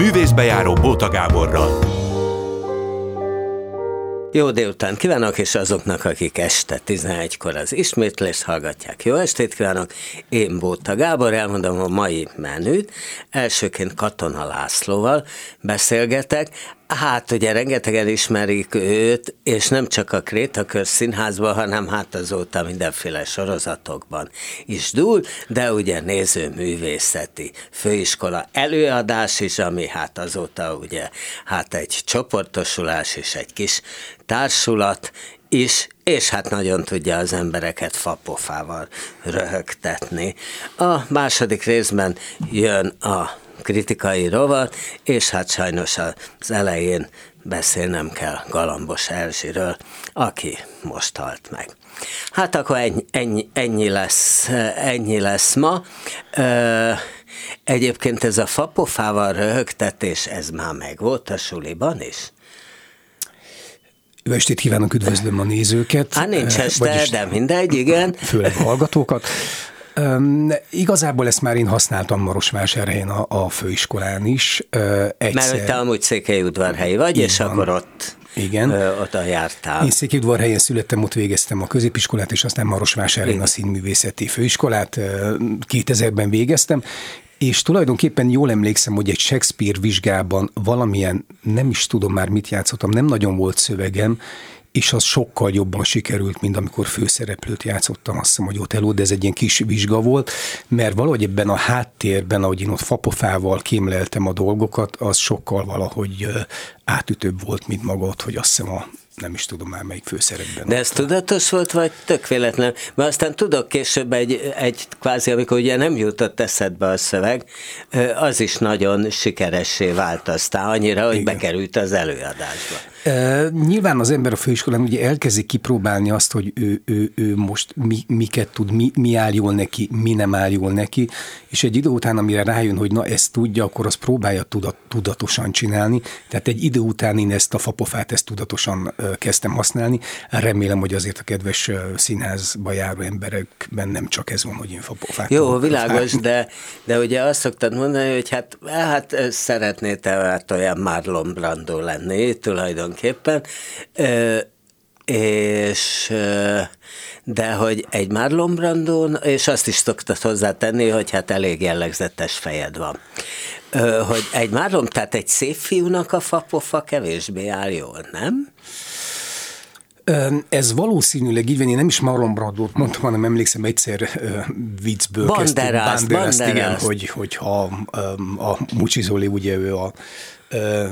Művészbejáró Bóta Gáborral. Jó délután kívánok, és azoknak, akik este 11-kor az ismétlést hallgatják. Jó estét kívánok! Én Bóta Gábor, elmondom a mai menüt. Elsőként Katona Lászlóval beszélgetek. Hát ugye rengetegen ismerik őt, és nem csak a Krétakör színházban, hanem hát azóta mindenféle sorozatokban is dúl, de ugye nézőművészeti főiskola előadás is, ami hát azóta ugye hát egy csoportosulás és egy kis társulat is, és hát nagyon tudja az embereket fapofával röhögtetni. A második részben jön a kritikai rovat, és hát sajnos az elején beszélnem kell Galambos Erzsiről, aki most halt meg. Hát akkor ennyi, ennyi, ennyi, lesz, ennyi lesz ma. Egyébként ez a fapofával röhögtetés, ez már meg volt a suliban is? Jó estét kívánok, üdvözlöm a nézőket. Hát nincs este, de mindegy, igen. Főleg a hallgatókat. Um, igazából ezt már én használtam Marosvásárhelyen a, a főiskolán is. Uh, egyszer. Mert te amúgy Székelyudvarhelyi vagy, Így és van. akkor ott igen. Ö, oda jártál. Én Székelyudvarhelyen születtem, ott végeztem a középiskolát, és aztán Marosvásárhelyen a színművészeti főiskolát. 2000-ben végeztem, és tulajdonképpen jól emlékszem, hogy egy Shakespeare vizsgában valamilyen, nem is tudom már mit játszottam, nem nagyon volt szövegem, és az sokkal jobban sikerült, mint amikor főszereplőt játszottam, azt hiszem, hogy ott elő, de ez egy ilyen kis vizsga volt, mert valahogy ebben a háttérben, ahogy én ott fapofával kémleltem a dolgokat, az sokkal valahogy átütőbb volt, mint maga ott, hogy azt hiszem a nem is tudom már melyik főszerepben. De ez tudatos volt, vagy tök véletlen? Mert aztán tudok később egy, egy kvázi, amikor ugye nem jutott eszedbe a szöveg, az is nagyon sikeressé vált aztán, annyira, hogy Igen. bekerült az előadásba. E, nyilván az ember a főiskolán ugye elkezdi kipróbálni azt, hogy ő, ő, ő most mi, miket tud, mi, mi áll jól neki, mi nem áll jól neki, és egy idő után, amire rájön, hogy na ezt tudja, akkor azt próbálja tudat, tudatosan csinálni. Tehát egy idő után én ezt a fapofát, ezt tudatosan kezdtem használni. Remélem, hogy azért a kedves színházba járó emberekben nem csak ez van, hogy én fapofát Jó, világos, de, de ugye azt szoktad mondani, hogy hát, hát szeretnél te hát olyan Marlon Brando lenni tulajdonképpen, és de hogy egy Marlon Brando, és azt is szoktad hozzátenni, hogy hát elég jellegzetes fejed van. Hogy egy Marlon, tehát egy szép fiúnak a fapofa kevésbé áll jól, nem? Ez valószínűleg így van, én nem is Marlon Brandot mondtam, hanem emlékszem egyszer viccből Banderas, kezdtük, Banderas, igen, hogy, hogyha a Mucsizoli, ugye ő a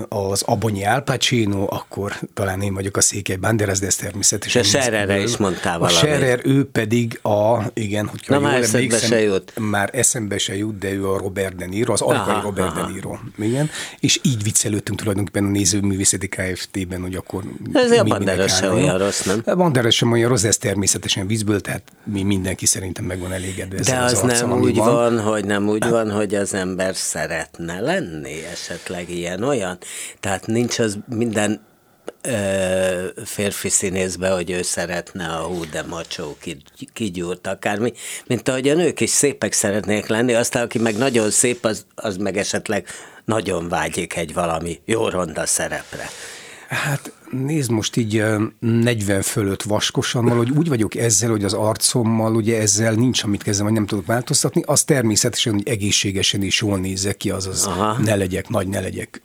az Abonyi Al Pacino, akkor talán én vagyok a Székely Banderas, de ez természetesen. És a Serrerre is mondtál valamit. A Serrer, ő pedig a, igen, hogy Na már eszembe se jut. Már eszembe se jut, de ő a Robert De Niro, az alkai Robert aha. De Niro. Igen, és így viccelődtünk tulajdonképpen a nézőművészeti Kft-ben, hogy akkor Ez a Banderas sem olyan rossz, nem? A Banderas sem olyan rossz, ez természetesen vízből, tehát mi mindenki szerintem meg van elégedve. De az, az nem úgy van, van, hogy nem úgy van, hogy az ember szeretne lenni esetleg ilyen olyan. Tehát nincs az minden ö, férfi színészbe, hogy ő szeretne a hú de macsó kigyúrt akármi, mint ahogy a nők is szépek szeretnék lenni, aztán aki meg nagyon szép, az, az meg esetleg nagyon vágyik egy valami jó ronda szerepre. Hát nézd most így 40 fölött vaskosan, valahogy úgy vagyok ezzel, hogy az arcommal ugye ezzel nincs, amit kezdem, vagy nem tudok változtatni, az természetesen, hogy egészségesen is jól nézzek ki, azaz Aha. ne legyek nagy, ne legyek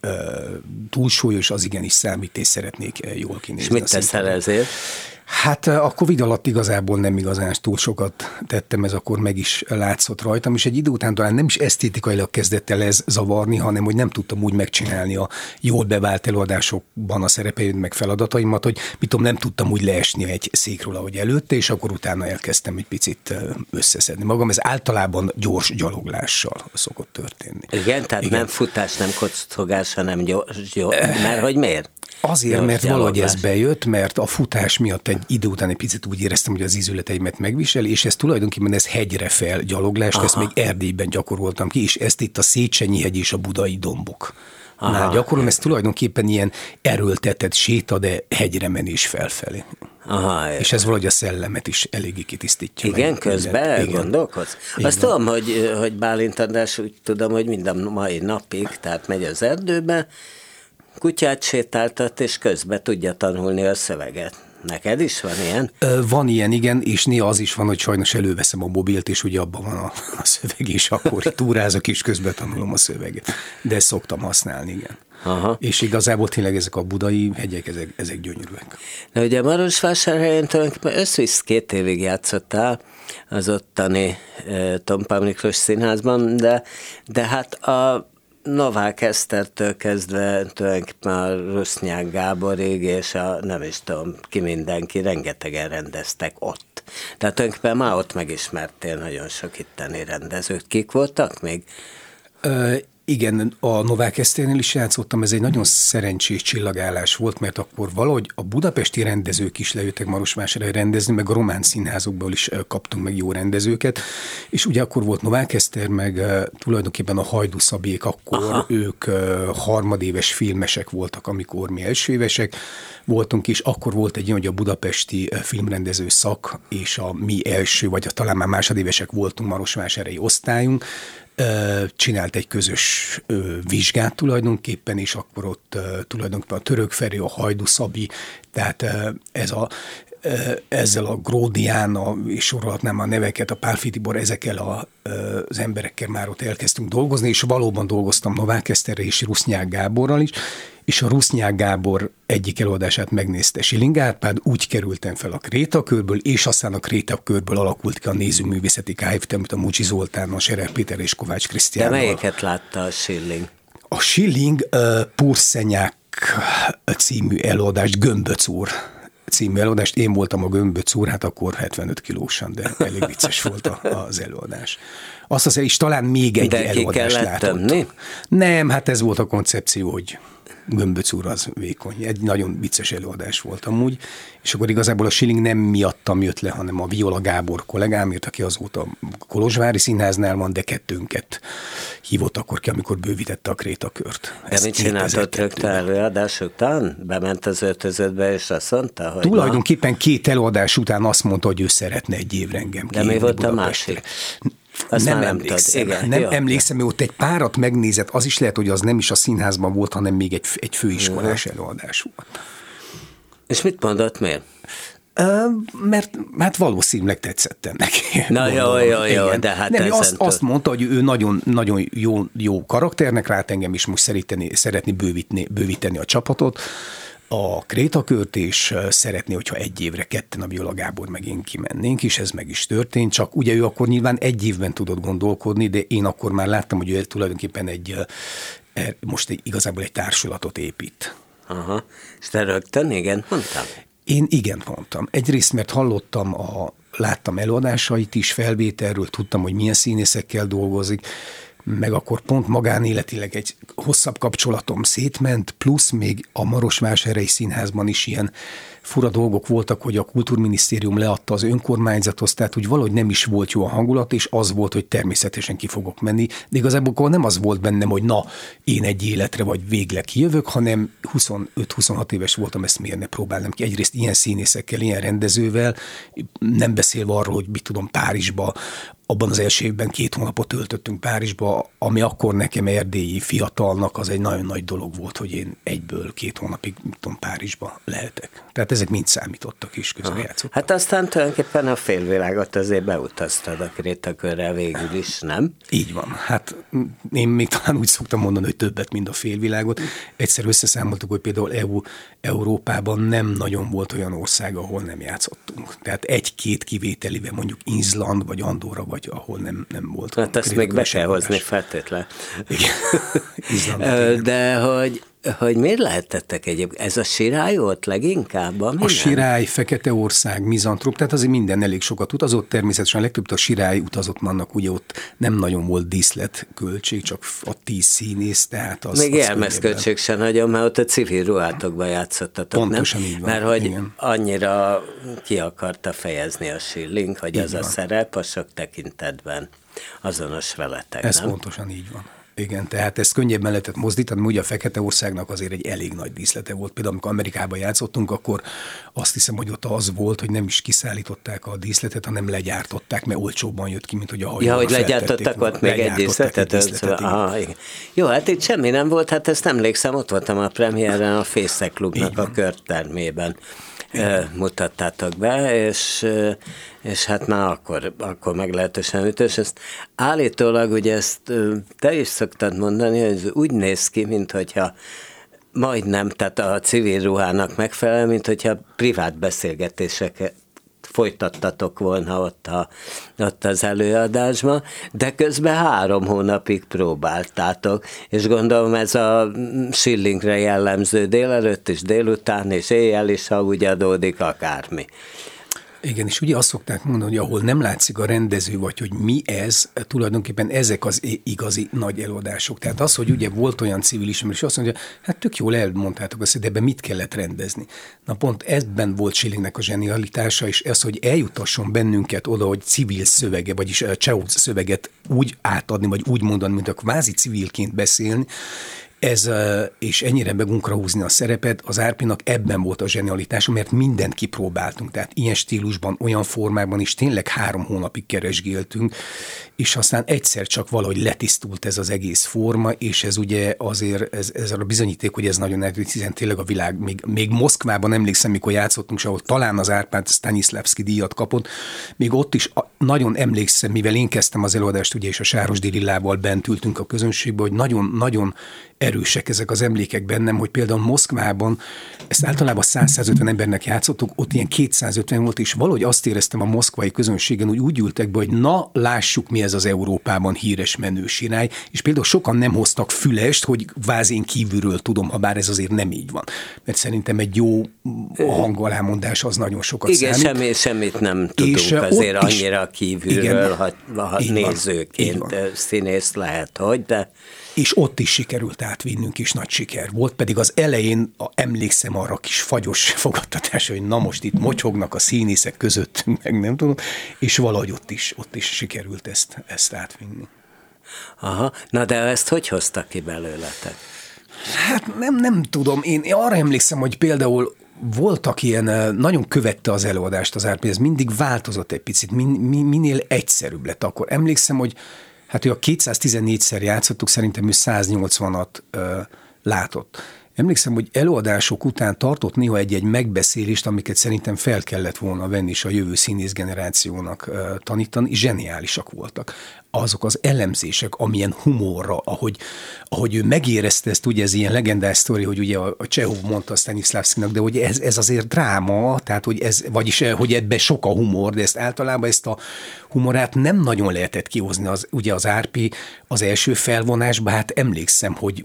túlsúlyos, az igenis számít, és szeretnék jól kinézni. És mit teszel ezért? Hát a Covid alatt igazából nem igazán túl sokat tettem, ez akkor meg is látszott rajtam, és egy idő után talán nem is esztétikailag kezdett el ez zavarni, hanem hogy nem tudtam úgy megcsinálni a jól bevált előadásokban a szerepeim meg feladataimat, hogy mit tudom, nem tudtam úgy leesni egy székről, ahogy előtte, és akkor utána elkezdtem egy picit összeszedni magam. Ez általában gyors gyaloglással szokott történni. Igen, tehát Igen. nem futás, nem kocogás, hanem gyors, gyors mert hogy miért? Azért, Jó, mert valahogy ez bejött, mert a futás miatt egy idő után egy picit úgy éreztem, hogy az ízületeimet megvisel, és ez tulajdonképpen ez hegyre fel gyaloglás, ezt még Erdélyben gyakoroltam ki, és ezt itt a Széchenyi hegy és a budai dombok. Aha. Nál gyakorolom, ez tulajdonképpen ilyen erőltetett séta, de hegyre menés felfelé. Aha, és ez valahogy a szellemet is eléggé kitisztítja. Igen, meg. közben elgondolkodsz? Azt van. tudom, hogy, hogy Bálint András úgy tudom, hogy mind a mai napig, tehát megy az erdőbe, kutyát sétáltat, és közben tudja tanulni a szöveget. Neked is van ilyen? Van ilyen, igen, és néha az is van, hogy sajnos előveszem a mobilt, és ugye abban van a, a szöveg, és akkor túrázok, és közben tanulom a szöveget. De ezt szoktam használni, igen. Aha. És igazából tényleg ezek a budai hegyek, ezek, ezek gyönyörűek. Na ugye Marosvásárhelyen tulajdonképpen összvisz két évig játszottál az ottani e, Tompá Miklós színházban, de, de hát a Novák Esztertől kezdve tulajdonképpen a Rusznyák Gáborig, és a nem is tudom ki mindenki, rengetegen rendeztek ott. Tehát tulajdonképpen már ott megismertél nagyon sok itteni rendezőt. Kik voltak még? Igen, a Novák Eszternél is játszottam, ez egy nagyon szerencsés csillagállás volt, mert akkor valahogy a budapesti rendezők is lejöttek Marosvásárhelyre rendezni, meg a román színházokból is kaptunk meg jó rendezőket, és ugye akkor volt Novák Eszter, meg tulajdonképpen a Hajdu Szabék, akkor Aha. ők harmadéves filmesek voltak, amikor mi elsőévesek voltunk, és akkor volt egy ilyen, hogy a budapesti ö, filmrendező szak, és a mi első, vagy a, talán már másodévesek voltunk Marosvásárhelyi osztályunk, ö, csinált egy közös vizsgát tulajdonképpen, és akkor ott ö, tulajdonképpen a Török Feri, a Hajdu Szabi, tehát ez a ezzel a Gródiána, és sorolhatnám a neveket, a Pálfi Tibor, ezekkel a, az emberekkel már ott elkezdtünk dolgozni, és valóban dolgoztam Novák Eszterre és Rusznyák Gáborral is, és a Rusznyák Gábor egyik előadását megnézte Siling Árpád, úgy kerültem fel a Krétakörből, és aztán a Krétakörből alakult ki a nézőművészeti KFT, amit a Mucsi Zoltán, a Serer Péter és Kovács De Krisztián. melyiket látta a Schilling? A Schilling uh, Purszenyák című előadást, Gömböc úr című előadást. Én voltam a Gömböc úr, hát akkor 75 kilósan, de elég vicces volt a, az előadás. Azt hiszem, és talán még egy De előadást látott. Nem, hát ez volt a koncepció, hogy Gömböc úr az vékony. Egy nagyon vicces előadás volt amúgy, és akkor igazából a Schilling nem miattam jött le, hanem a Viola Gábor kollégámért, aki azóta Kolozsvári Színháznál van, de kettőnket hívott akkor ki, amikor bővítette a Krétakört. De mit csináltott rögtön előadás után? Bement az öltözőbe, és azt mondta, hogy Tulajdonképpen két előadás után azt mondta, hogy ő szeretne egy évre engem De mi volt a Budapestre. másik? Azt nem nem emlékszem, tudod. Igen, nem jó. emlékszem, hogy ott egy párat megnézett, az is lehet, hogy az nem is a színházban volt, hanem még egy, egy főiskolás előadás volt. És mit mondott, miért? Mert hát valószínűleg tetszettem neki. Na jó, jó, jó, Igen. de hát Nem, azt, azt mondta, hogy ő nagyon, nagyon jó, jó karakternek lát engem is most szeretni, szeretni bővíteni, bővíteni a csapatot, a Krétakört, ö, szeretné, hogyha egy évre ketten a Viola Gábor meg én kimennénk, és ez meg is történt, csak ugye ő akkor nyilván egy évben tudott gondolkodni, de én akkor már láttam, hogy ő tulajdonképpen egy, er- most egy, igazából egy társulatot épít. Aha. És te rögtön igen mondtam? Én igen mondtam. Egyrészt, mert hallottam, a, láttam előadásait is, felvételről, tudtam, hogy milyen színészekkel dolgozik, meg akkor pont magánéletileg egy hosszabb kapcsolatom szétment, plusz még a Marosvásárhelyi Színházban is ilyen fura dolgok voltak, hogy a Kultúrminisztérium leadta az önkormányzathoz, tehát úgy valahogy nem is volt jó a hangulat, és az volt, hogy természetesen ki fogok menni, de igazából nem az volt bennem, hogy na, én egy életre vagy végleg kijövök, hanem 25-26 éves voltam, ezt miért ne próbálnám ki. Egyrészt ilyen színészekkel, ilyen rendezővel, nem beszélve arról, hogy mit tudom, Párizsba, abban az első évben két hónapot töltöttünk Párizsba, ami akkor nekem erdélyi fiatalnak az egy nagyon nagy dolog volt, hogy én egyből két hónapig, mit tudom, Párizsba lehetek. Tehát ezek mind számítottak is, közben játszottak. Hát aztán tulajdonképpen a félvilágot azért beutaztad a Krétakörrel végül is, nem? Így van. Hát én még talán úgy szoktam mondani, hogy többet, mint a félvilágot. Egyszer összeszámoltuk, hogy például EU, Európában nem nagyon volt olyan ország, ahol nem játszottunk. Tehát egy-két kivételével mondjuk Izland, vagy Andorra, vagy ahol nem, nem volt. Hát ezt még be kell hozni feltétlen. Igen. Igen. De hogy, hogy miért lehetettek egyébként? Ez a sirály volt leginkább? A nem? Sirály, Feketeország, Mizantrop, tehát azért minden elég sokat utazott, természetesen a legtöbb a Sirály utazott annak, ugye ott nem nagyon volt díszlet költség, csak a tíz színész, tehát az... Még az jelmezköltség sem nagyon, mert ott a civil ruhátokban játszottatok, Pontosan nem? így van, Mert hogy igen. annyira ki akarta fejezni a Schilling, hogy Így az a van. szerep a sok tekintetben azonos veletek, Ez nem? pontosan így van. Igen, tehát ezt könnyebben lehetett mozdítani, ugye a Fekete Országnak azért egy elég nagy díszlete volt. Például amikor Amerikában játszottunk, akkor azt hiszem, hogy ott az volt, hogy nem is kiszállították a díszletet, hanem legyártották, mert olcsóbban jött ki, mint hogy a hajó. Ja, hogy legyártottak ott még egy díszletet. Egy díszletet Aha, igen. Jó, hát itt semmi nem volt, hát ezt emlékszem, ott voltam a premiéren a Fészek Klubnak a körtermében mutattátok be, és, és hát már akkor, akkor meglehetősen ütős. Ezt állítólag, ugye ezt te is szoktad mondani, hogy úgy néz ki, mint hogyha majdnem, tehát a civil ruhának megfelel, mint hogyha privát beszélgetéseket folytattatok volna ott, a, ott az előadásban, de közben három hónapig próbáltátok, és gondolom ez a Schillingre jellemző délelőtt is, délután és éjjel is, ha úgy adódik akármi. Igen, és ugye azt szokták mondani, hogy ahol nem látszik a rendező, vagy hogy mi ez, tulajdonképpen ezek az igazi nagy előadások. Tehát az, hogy ugye volt olyan civil ismerős, azt mondja, hát tök jól elmondtátok azt, de ebben mit kellett rendezni. Na pont ebben volt Schillingnek a zsenialitása, és ez, hogy eljutasson bennünket oda, hogy civil szövege, vagyis a Csehov szöveget úgy átadni, vagy úgy mondani, mint a kvázi civilként beszélni, ez, és ennyire begunkra húzni a szerepet, az Árpinak ebben volt a zsenialitása, mert mindent kipróbáltunk, tehát ilyen stílusban, olyan formában is tényleg három hónapig keresgéltünk, és aztán egyszer csak valahogy letisztult ez az egész forma, és ez ugye azért, ez, ez a bizonyíték, hogy ez nagyon erős, hiszen tényleg a világ, még, még Moszkvában emlékszem, mikor játszottunk, és ahol talán az Árpád Stanislavski díjat kapott, még ott is nagyon emlékszem, mivel én kezdtem az előadást, ugye, és a Sáros Dillával bent ültünk a közönségbe, hogy nagyon-nagyon erősek ezek az emlékek bennem, hogy például Moszkvában ezt általában 150 embernek játszottuk, ott ilyen 250 volt, és valahogy azt éreztem a moszkvai közönségen, hogy úgy ültek be, hogy na, lássuk mi ez az Európában híres menő sirály, és például sokan nem hoztak fülest, hogy vázén kívülről tudom, ha bár ez azért nem így van. Mert szerintem egy jó hangalámondás az nagyon sokat Igen, számít. semmi, semmit nem tudunk és azért annyira kívülről, igen, ha, ha nézőként színész lehet, hogy, de és ott is sikerült átvinnünk is nagy siker volt, pedig az elején a, emlékszem arra kis fagyos fogadtatás, hogy na most itt mocsognak a színészek között, meg nem tudom, és valahogy ott is, ott is sikerült ezt, ezt átvinni. Aha, na de ezt hogy hoztak ki belőletek? Hát nem, nem tudom, én, én arra emlékszem, hogy például voltak ilyen, nagyon követte az előadást az árpi, ez mindig változott egy picit, min, min, minél egyszerűbb lett akkor. Emlékszem, hogy Hát ő a 214-szer játszottuk, szerintem ő 180-at ö, látott. Emlékszem, hogy előadások után tartott néha egy-egy megbeszélést, amiket szerintem fel kellett volna venni és a jövő színész generációnak tanítani, zseniálisak voltak. Azok az elemzések, amilyen humorra, ahogy, ahogy ő megérezte ezt, ugye ez ilyen legendás sztori, hogy ugye a, a Csehov mondta Stanislavskinak, de hogy ez, ez azért dráma, tehát hogy ez, vagyis hogy ebbe sok a humor, de ezt általában ezt a humorát nem nagyon lehetett kihozni. Az, ugye az Árpi az első felvonásban, hát emlékszem, hogy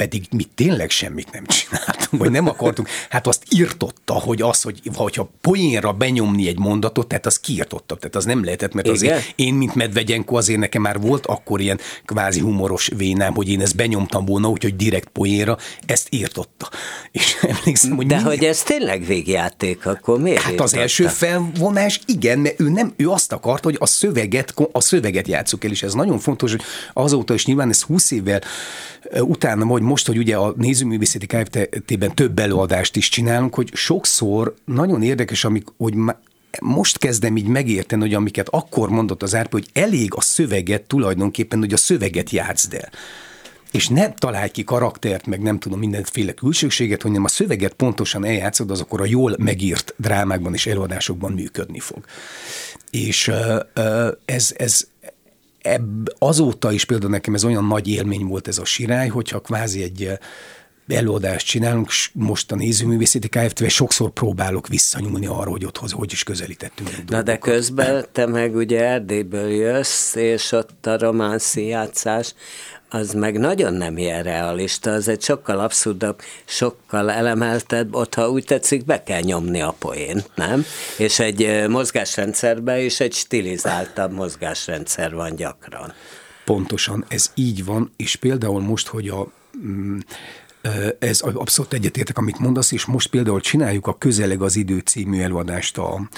pedig mi tényleg semmit nem csináltunk, vagy nem akartunk. Hát azt írtotta, hogy az, hogy ha poénra benyomni egy mondatot, tehát az kiirtotta, tehát az nem lehetett, mert azért Igen? én, mint Medvegyenko, azért nekem már volt akkor ilyen kvázi humoros vénám, hogy én ezt benyomtam volna, úgyhogy direkt poénra, ezt írtotta. És emlékszem, hogy De mi... hogy ez tényleg végjáték, akkor miért Hát az első felvonás, igen, mert ő nem, ő azt akart, hogy a szöveget, a szöveget játsszuk el, és ez nagyon fontos, hogy azóta is nyilván ez 20 évvel utána, hogy most, hogy ugye a nézőművészeti Kft-ben több előadást is csinálunk, hogy sokszor nagyon érdekes, amik, hogy most kezdem így megérteni, hogy amiket akkor mondott az Árpa, hogy elég a szöveget tulajdonképpen, hogy a szöveget játszd el és ne találj ki karaktert, meg nem tudom, mindenféle külsőséget, hanem a szöveget pontosan eljátszod, az akkor a jól megírt drámákban és előadásokban működni fog. És ez, ez, ebb, azóta is például nekem ez olyan nagy élmény volt ez a sirály, hogyha kvázi egy előadást csinálunk, most a nézőművészeti kft sokszor próbálok visszanyúlni arra, hogy ott hogy is közelítettünk. Na de közben te meg ugye Erdélyből jössz, és ott a románci játszás, az meg nagyon nem ilyen realista, az egy sokkal abszurdabb, sokkal elemeltebb, ott, ha úgy tetszik, be kell nyomni a poént, nem? És egy mozgásrendszerben is egy stilizáltabb mozgásrendszer van gyakran. Pontosan, ez így van, és például most, hogy a mm, ez abszolút egyetértek, amit mondasz, és most például csináljuk a Közeleg az idő című előadást a,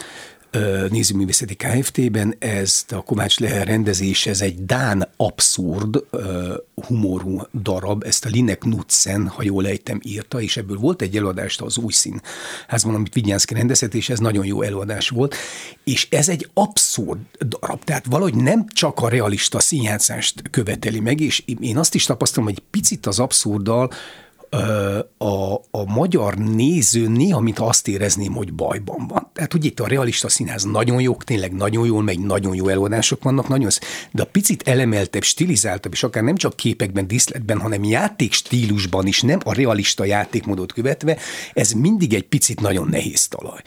Nézőművészeti Kft-ben, ezt a Kovács Leher rendezés, ez egy Dán abszurd humorú darab, ezt a Linek Knudsen, ha jól ejtem, írta, és ebből volt egy előadást az új színházban, amit Vigyánszki rendezett, és ez nagyon jó előadás volt, és ez egy abszurd darab, tehát valahogy nem csak a realista színjátszást követeli meg, és én azt is tapasztalom, hogy picit az abszurddal a, a magyar néző néha, mint azt érezném, hogy bajban van. Tehát ugye itt a realista színház nagyon jó, tényleg nagyon jól megy, nagyon jó előadások vannak, nagyon, de a picit elemeltebb, stilizáltabb, és akár nem csak képekben, diszletben, hanem játék stílusban is, nem a realista játékmódot követve, ez mindig egy picit nagyon nehéz talaj.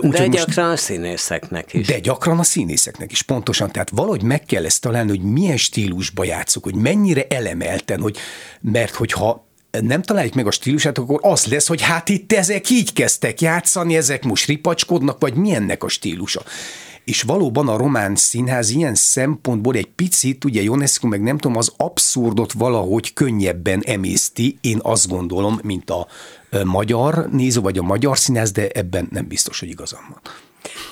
Úgy, de gyakran most, a színészeknek is. De gyakran a színészeknek is, pontosan. Tehát valahogy meg kell ezt találni, hogy milyen stílusba játszok, hogy mennyire elemelten, hogy, mert hogyha nem találjuk meg a stílusát, akkor az lesz, hogy hát itt ezek így kezdtek játszani, ezek most ripacskodnak, vagy milyennek a stílusa. És valóban a román színház ilyen szempontból egy picit, ugye Ionescu meg nem tudom, az abszurdot valahogy könnyebben emészti, én azt gondolom, mint a magyar néző, vagy a magyar színház, de ebben nem biztos, hogy igazam van.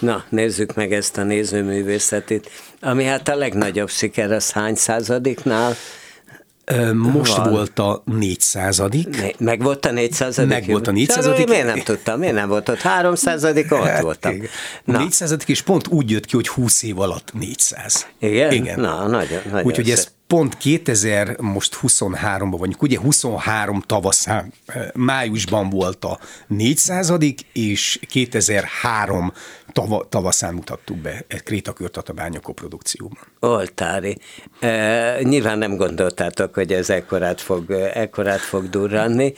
Na, nézzük meg ezt a nézőművészetét, ami hát a legnagyobb siker, az hány századiknál most van. volt a 400 Meg volt a 400 Meg volt a 400 Miért nem tudtam? Miért nem volt ott 300 ott hát, voltam. Na. 400 és pont úgy jött ki, hogy 20 év alatt 400. Igen? Igen. Na, nagyon, nagyon Úgyhogy ez pont 2000, most 23-ban vagyunk, ugye 23 tavaszán, májusban volt a 400 és 2003 tava, tavaszán mutattuk be egy Krétakört Tatabánya koprodukcióban. Oltári. E, nyilván nem gondoltátok, hogy ez ekkorát fog, ekkorát fog durranni,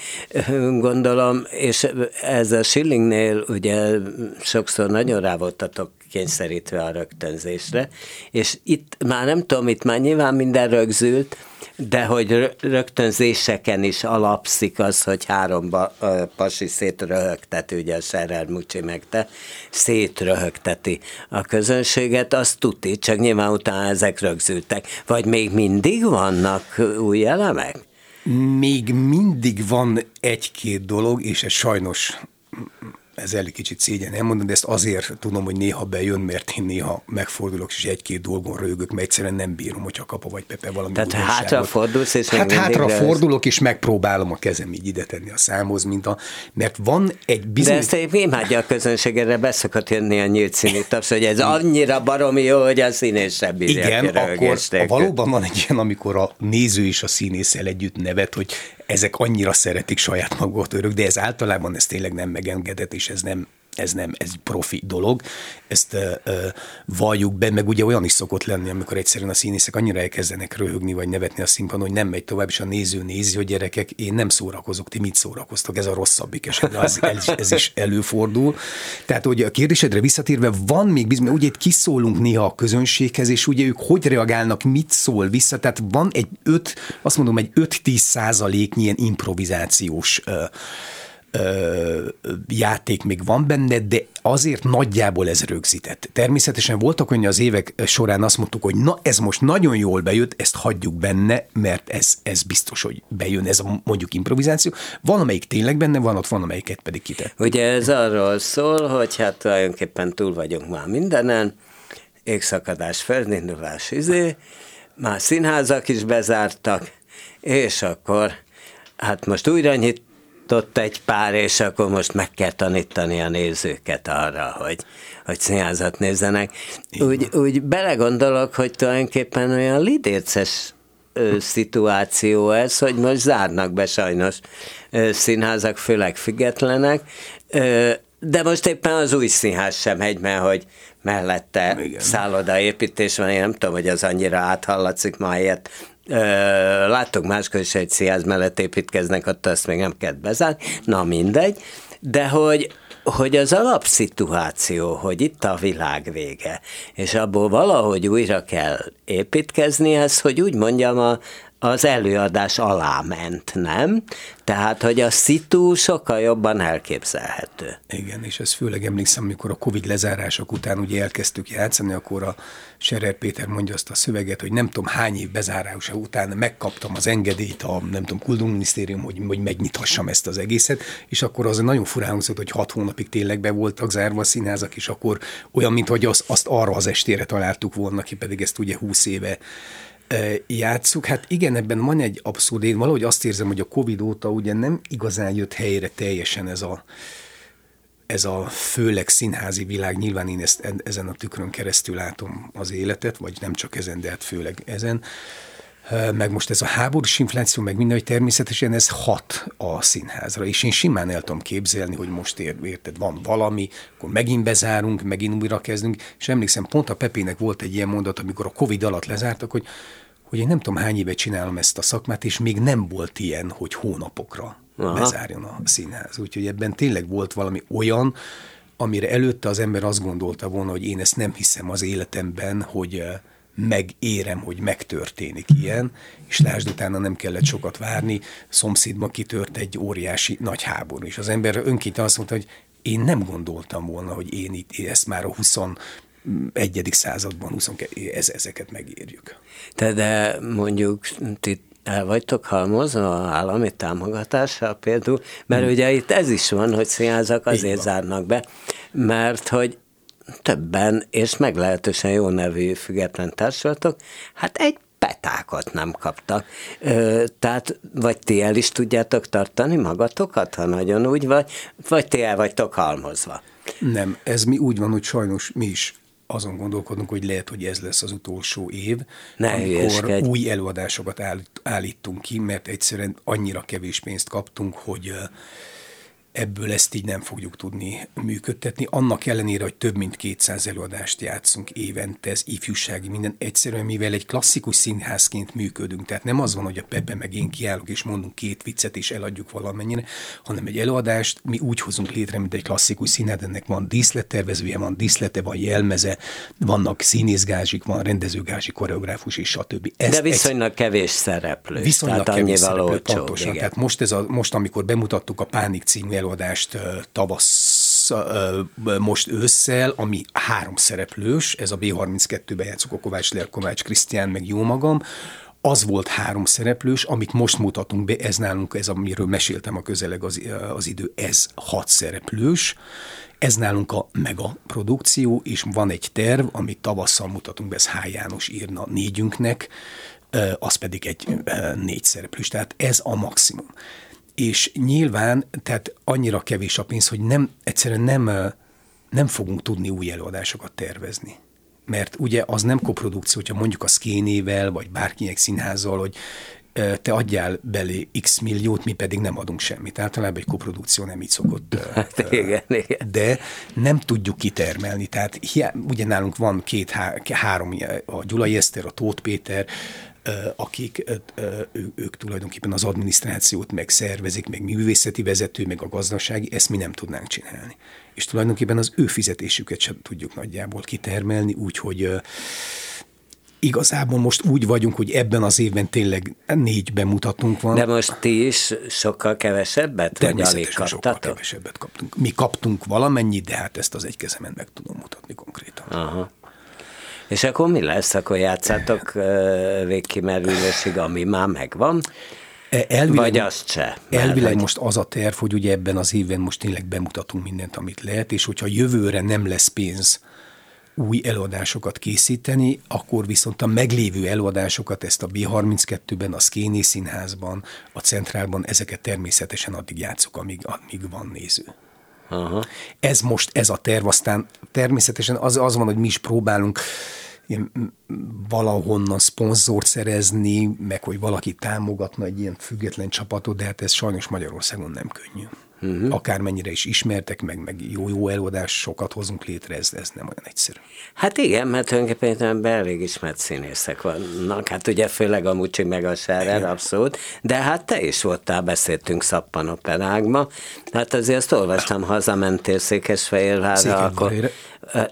gondolom, és ez a Schillingnél ugye sokszor nagyon rá voltatok kényszerítve a rögtönzésre, és itt már nem tudom, itt már nyilván minden rögzült, de hogy rögtönzéseken is alapszik az, hogy három pasi szétröhögteti, ugye a Serrer Mucsi meg te, szétröhögteti a közönséget, azt tuti, csak nyilván utána ezek rögzültek. Vagy még mindig vannak új elemek? Még mindig van egy-két dolog, és ez sajnos ez elég kicsit szégyen elmondani, de ezt azért tudom, hogy néha bejön, mert én néha megfordulok, és egy-két dolgon rögök, mert egyszerűen nem bírom, hogyha kapa vagy Pepe valami Tehát hátra fordulsz, és Hát hátra fordulok, és megpróbálom a kezem így ide tenni a számhoz, mint a, mert van egy bizonyos... De ezt imádja a közönség, erre beszokott jönni a nyílt színű taps, hogy ez annyira baromi jó, hogy a színész sem bírja Igen, akkor valóban van egy ilyen, amikor a néző és a színésszel együtt nevet, hogy ezek annyira szeretik saját magukat örök, de ez általában ez tényleg nem megengedett, és ez nem, ez nem, ez profi dolog, ezt uh, uh, valljuk be, meg ugye olyan is szokott lenni, amikor egyszerűen a színészek annyira elkezdenek röhögni, vagy nevetni a színpadon, hogy nem megy tovább, és a néző nézi, hogy gyerekek, én nem szórakozok, ti mit szórakoztok, ez a rosszabbik eset, ez, ez, ez is előfordul. Tehát, hogy a kérdésedre visszatérve, van még bizony, ugye itt kiszólunk néha a közönséghez, és ugye ők hogy reagálnak, mit szól vissza, tehát van egy öt, azt mondom, egy 5-10 százaléknyi ilyen improvizációs uh, ö, játék még van benne, de azért nagyjából ez rögzített. Természetesen voltak olyan az évek során azt mondtuk, hogy na ez most nagyon jól bejött, ezt hagyjuk benne, mert ez, ez biztos, hogy bejön, ez a mondjuk improvizáció. Van, amelyik tényleg benne van, ott van, amelyiket pedig kitett. Ugye ez arról szól, hogy hát tulajdonképpen túl vagyunk már mindenen, égszakadás, földindulás, izé, már színházak is bezártak, és akkor hát most újra nyit, ott egy pár, és akkor most meg kell tanítani a nézőket arra, hogy, hogy színházat nézzenek. Úgy, úgy belegondolok, hogy tulajdonképpen olyan lidérces szituáció ez, hogy most zárnak be sajnos színházak, főleg függetlenek, de most éppen az új színház sem hegy, mert hogy mellette Igen. szállodaépítés van, én nem tudom, hogy az annyira áthallatszik ma helyett láttuk máskor is egy színház mellett építkeznek, ott azt még nem kell bezárni, na mindegy, de hogy, hogy az alapszituáció, hogy itt a világ vége, és abból valahogy újra kell építkezni, ez, hogy úgy mondjam, a, az előadás alá ment, nem? Tehát, hogy a szitu sokkal jobban elképzelhető. Igen, és ez főleg emlékszem, amikor a Covid lezárások után ugye elkezdtük játszani, akkor a Serer Péter mondja azt a szöveget, hogy nem tudom hány év bezárása után megkaptam az engedélyt a nem tudom, kultúrminisztérium, hogy, hogy megnyithassam ezt az egészet, és akkor az nagyon furán hangzott, hogy hat hónapig tényleg be voltak zárva a színházak, és akkor olyan, mint hogy azt, azt arra az estére találtuk volna ki, pedig ezt ugye húsz éve játsszuk. Hát igen, ebben van egy abszurd, én valahogy azt érzem, hogy a Covid óta ugye nem igazán jött helyre teljesen ez a, ez a főleg színházi világ, nyilván én ezt ezen a tükrön keresztül látom az életet, vagy nem csak ezen, de hát főleg ezen. Meg most ez a háborús infláció, meg minden, hogy természetesen ez hat a színházra, és én simán el tudom képzelni, hogy most érted, van valami, akkor megint bezárunk, megint újra kezdünk, és emlékszem, pont a Pepének volt egy ilyen mondat, amikor a Covid alatt lezártak, hogy hogy én nem tudom hány éve csinálom ezt a szakmát, és még nem volt ilyen, hogy hónapokra Aha. bezárjon a színház. Úgyhogy ebben tényleg volt valami olyan, amire előtte az ember azt gondolta volna, hogy én ezt nem hiszem az életemben, hogy megérem, hogy megtörténik ilyen, és lásd, utána nem kellett sokat várni, szomszédban kitört egy óriási nagy háború, és az ember önként azt mondta, hogy én nem gondoltam volna, hogy én itt ezt már a 20 egyedik században, 22, ez, ezeket megérjük. Te de mondjuk ti el vagytok halmozva állami támogatással például, mert hmm. ugye itt ez is van, hogy színházak azért zárnak be, mert hogy többen, és meglehetősen jó nevű független társulatok, hát egy petákat nem kaptak. Ö, tehát vagy ti el is tudjátok tartani magatokat, ha nagyon úgy vagy, vagy ti el vagytok halmozva. Nem, ez mi úgy van, hogy sajnos mi is azon gondolkodunk, hogy lehet, hogy ez lesz az utolsó év, ne amikor új előadásokat állítunk ki, mert egyszerűen annyira kevés pénzt kaptunk, hogy ebből ezt így nem fogjuk tudni működtetni. Annak ellenére, hogy több mint 200 előadást játszunk évente, ez ifjúsági minden, egyszerűen mivel egy klasszikus színházként működünk, tehát nem az van, hogy a Pepe meg én kiállok és mondunk két viccet és eladjuk valamennyire, hanem egy előadást mi úgy hozunk létre, mint egy klasszikus színház, ennek van díszlettervezője, van díszlete, van jelmeze, vannak színészgázsik, van rendezőgázsik, koreográfus és stb. Ez De viszonylag kevés szereplő. Viszonylag kevés szereplő, olcsó, pontosan. Igen. Tehát most, ez a, most, amikor bemutattuk a Pánik című előadást tavasz, most ősszel, ami három szereplős, ez a B32-ben játszok, a Kovács Lér, Kovács Krisztián, meg jó magam, az volt három szereplős, amit most mutatunk be, ez nálunk, ez amiről meséltem a közeleg az, az idő, ez hat szereplős, ez nálunk a mega produkció, és van egy terv, amit tavasszal mutatunk be, ez H. János írna négyünknek, az pedig egy négy szereplős, tehát ez a maximum és nyilván, tehát annyira kevés a pénz, hogy nem, egyszerűen nem, nem fogunk tudni új előadásokat tervezni. Mert ugye az nem koprodukció, hogyha mondjuk a Szkénével, vagy bárkinek színházzal, hogy te adjál belé x milliót, mi pedig nem adunk semmit. Általában egy koprodukció nem így szokott. Hát, igen, igen. De nem tudjuk kitermelni. Tehát ugye nálunk van két, há, három, a Gyulai Eszter, a Tóth Péter, akik ő, ők tulajdonképpen az adminisztrációt megszervezik, meg művészeti vezető, meg a gazdasági, ezt mi nem tudnánk csinálni. És tulajdonképpen az ő fizetésüket sem tudjuk nagyjából kitermelni, úgyhogy igazából most úgy vagyunk, hogy ebben az évben tényleg négy bemutatunk van. De most ti is sokkal kevesebbet, vagy alig sokkal kevesebbet kaptunk. Mi kaptunk valamennyi, de hát ezt az egy kezemen meg tudom mutatni konkrétan. Aha. És akkor mi lesz? Akkor játszátok végkimerülésig, ami már megvan? E, elvileg, Vagy azt se. Elvileg hogy... most az a terv, hogy ugye ebben az évben most tényleg bemutatunk mindent, amit lehet, és hogyha jövőre nem lesz pénz új előadásokat készíteni, akkor viszont a meglévő előadásokat, ezt a B32-ben, a Szkéné Színházban, a Centrálban, ezeket természetesen addig játszok, amíg, amíg van néző. Aha. Ez most ez a terv, aztán természetesen az, az van, hogy mi is próbálunk ilyen valahonnan szponzort szerezni, meg hogy valaki támogatna egy ilyen független csapatot, de hát ez sajnos Magyarországon nem könnyű uh-huh. akármennyire is ismertek, meg, meg jó-jó előadás, sokat hozunk létre, ez, ez nem olyan egyszerű. Hát igen, mert tulajdonképpen elég ismert színészek vannak, hát ugye főleg a Mucsi meg a Sárer, abszolút, de hát te is voltál, beszéltünk szappanoperágma, hát azért azt olvastam, hazamentél Székesfehérvárra, akkor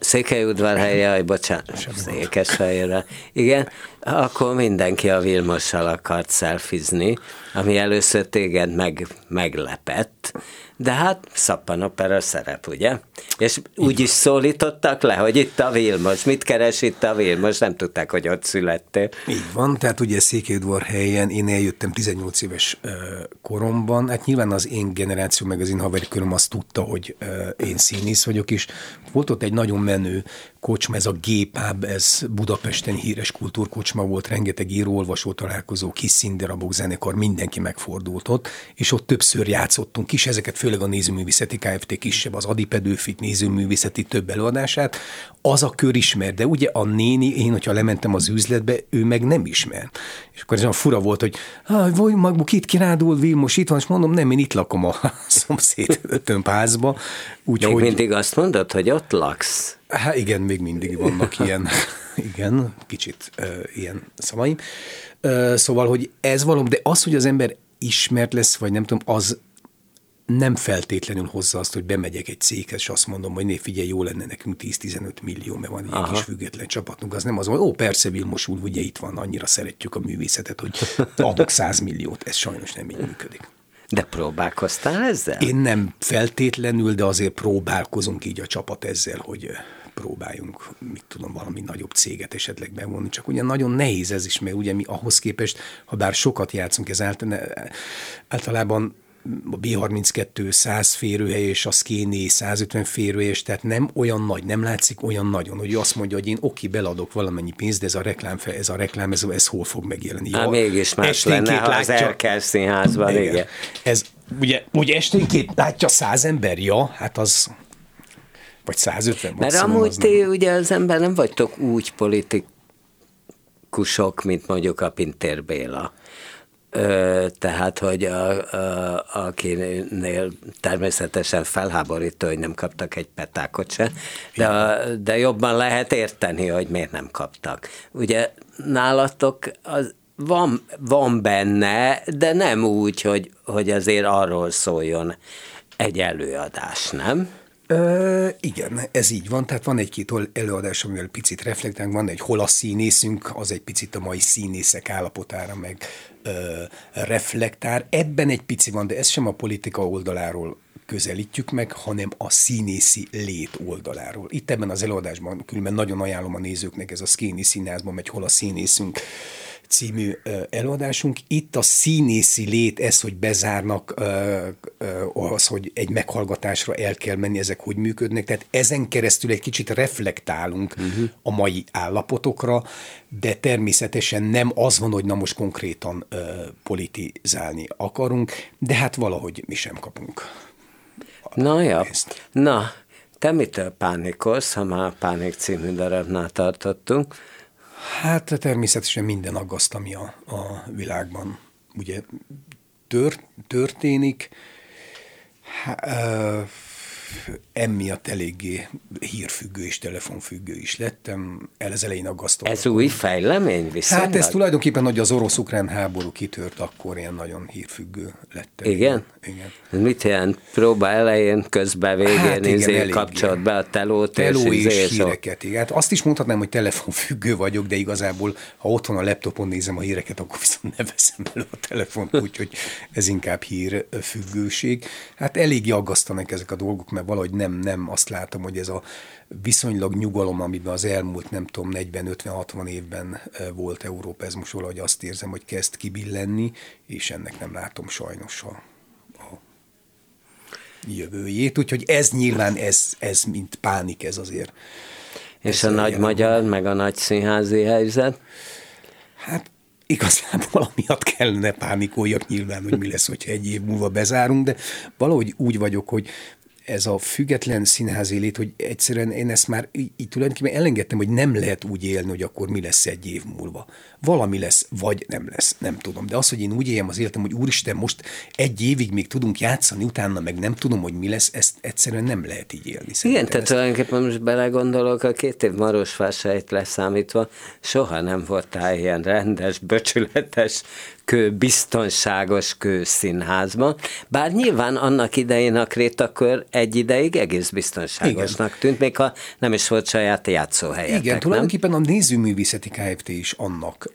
Székelyudvarhelye, jaj, bocsánat, Székesfehérre, igen, akkor mindenki a Vilmossal akart szelfizni, ami először téged meg, meglepett, de hát szappanopera szerep, ugye? És úgy is szólítottak le, hogy itt a Vilmos, mit keres itt a Vilmos, nem tudták, hogy ott születtél. Így van, tehát ugye Székelyudvar helyen én eljöttem 18 éves koromban, hát nyilván az én generáció, meg az én haveriköröm azt tudta, hogy én színész vagyok, és volt ott egy nagyon menő kocsma, ez a Gépáb, ez Budapesten híres kultúrkocsma volt, rengeteg író-olvasó találkozó, kis színdarabok, zenekar, mindenki megfordult ott, és ott többször játszottunk is, ezeket főleg a Nézőművészeti Kft. kisebb, az Adipedőfit Nézőművészeti több előadását, az a kör ismer, de ugye a néni, én, hogyha lementem az üzletbe, ő meg nem ismer. És akkor ez olyan fura volt, hogy vagy maguk itt kirádul, Vilmos itt van, és mondom, nem, én itt lakom a szomszéd tömbházba. Úgy, Még hogy... mindig azt mondod, hogy ott laksz? Hát igen, még mindig vannak ilyen, igen, kicsit uh, ilyen szavaim. Uh, szóval, hogy ez valami, de az, hogy az ember ismert lesz, vagy nem tudom, az nem feltétlenül hozza azt, hogy bemegyek egy céghez, és azt mondom, hogy né, figyelj, jó lenne nekünk 10-15 millió, mert van egy Aha. kis független csapatunk. Az nem az, hogy ó, persze Vilmos úr, ugye itt van, annyira szeretjük a művészetet, hogy adok 100 milliót. Ez sajnos nem így működik. De próbálkoztál ezzel? Én nem feltétlenül, de azért próbálkozunk így a csapat ezzel, hogy próbáljunk, mit tudom, valami nagyobb céget esetleg bevonni. Csak ugye nagyon nehéz ez is, mert ugye mi ahhoz képest, ha bár sokat játszunk, ez általában a B32 100 férőhely, és a Skéni 150 férőhelyes, tehát nem olyan nagy, nem látszik olyan nagyon, hogy azt mondja, hogy én oké, beladok valamennyi pénzt, de ez a reklám, ez a reklám, ez, ez hol fog megjelenni. Hát mégis más lenne, ha az Erkel színházban, igen. igen. Ez, ugye, ugye esténként látja száz ember, ja, hát az vagy 150 Mert amúgy ti nem. ugye az ember nem vagytok úgy politikusok, mint mondjuk a Pintér Béla tehát, hogy a, a, akinél természetesen felháborító, hogy nem kaptak egy petákot se, de, de jobban lehet érteni, hogy miért nem kaptak. Ugye nálatok az, van, van benne, de nem úgy, hogy, hogy azért arról szóljon egy előadás, nem? Ö, igen, ez így van. Tehát van egy-két előadás, amivel picit reflektálunk, van egy hol a színészünk, az egy picit a mai színészek állapotára meg ö, reflektál. Ebben egy pici van, de ez sem a politika oldaláról közelítjük meg, hanem a színészi lét oldaláról. Itt ebben az előadásban különben nagyon ajánlom a nézőknek, ez a Szkéni színházban megy, hol a színészünk című előadásunk. Itt a színészi lét, ez, hogy bezárnak, az, hogy egy meghallgatásra el kell menni, ezek hogy működnek. Tehát ezen keresztül egy kicsit reflektálunk uh-huh. a mai állapotokra, de természetesen nem az van, hogy na most konkrétan politizálni akarunk, de hát valahogy mi sem kapunk. Na ja, na, te mitől pánikolsz, ha már Pánik című darabnál tartottunk? Hát természetesen minden aggaszt, ami a, a világban ugye tör, történik. Há, emiatt eléggé hírfüggő és telefonfüggő is lettem. El az elején aggasztott. Ez új fejlemény viszont? Hát ez tulajdonképpen, hogy az orosz-ukrán háború kitört, akkor ilyen nagyon hírfüggő lettem. Igen? Igen. Mit jelent? Próba elején, közben, végén hát igen, kapcsolat be a telót Teló és, és híreket. Igen. Hát azt is mondhatnám, hogy telefonfüggő vagyok, de igazából, ha otthon a laptopon nézem a híreket, akkor viszont ne veszem elő a telefont, úgyhogy ez inkább hírfüggőség. Hát eléggé aggasztanak ezek a dolgok, mert valahogy nem, nem azt látom, hogy ez a viszonylag nyugalom, amiben az elmúlt, nem tudom, 40-50-60 évben volt Európa, ez most valahogy azt érzem, hogy kezd kibillenni, és ennek nem látom sajnos a, a jövőjét. Úgyhogy ez nyilván, ez, ez mint pánik, ez azért. És ez a nagy magyar, meg a nagy színházi helyzet? Hát igazából amiatt kellene pánikoljak nyilván, hogy mi lesz, hogyha egy év múlva bezárunk, de valahogy úgy vagyok, hogy ez a független színházi lét, hogy egyszerűen én ezt már így, így tulajdonképpen elengedtem, hogy nem lehet úgy élni, hogy akkor mi lesz egy év múlva. Valami lesz, vagy nem lesz, nem tudom. De az, hogy én úgy éljem az életem, hogy úristen, most egy évig még tudunk játszani, utána meg nem tudom, hogy mi lesz, ezt egyszerűen nem lehet így élni. Igen, tehát tulajdonképpen most belegondolok, a két év Marosvásárhelyt leszámítva, soha nem voltál ilyen rendes, böcsületes kő, biztonságos kőszínházban, bár nyilván annak idején a Krétakör egy ideig egész biztonságosnak Igen. tűnt, még ha nem is volt saját játszóhelyetek, Igen, tulajdonképpen a Nézőművészeti Kft. is annak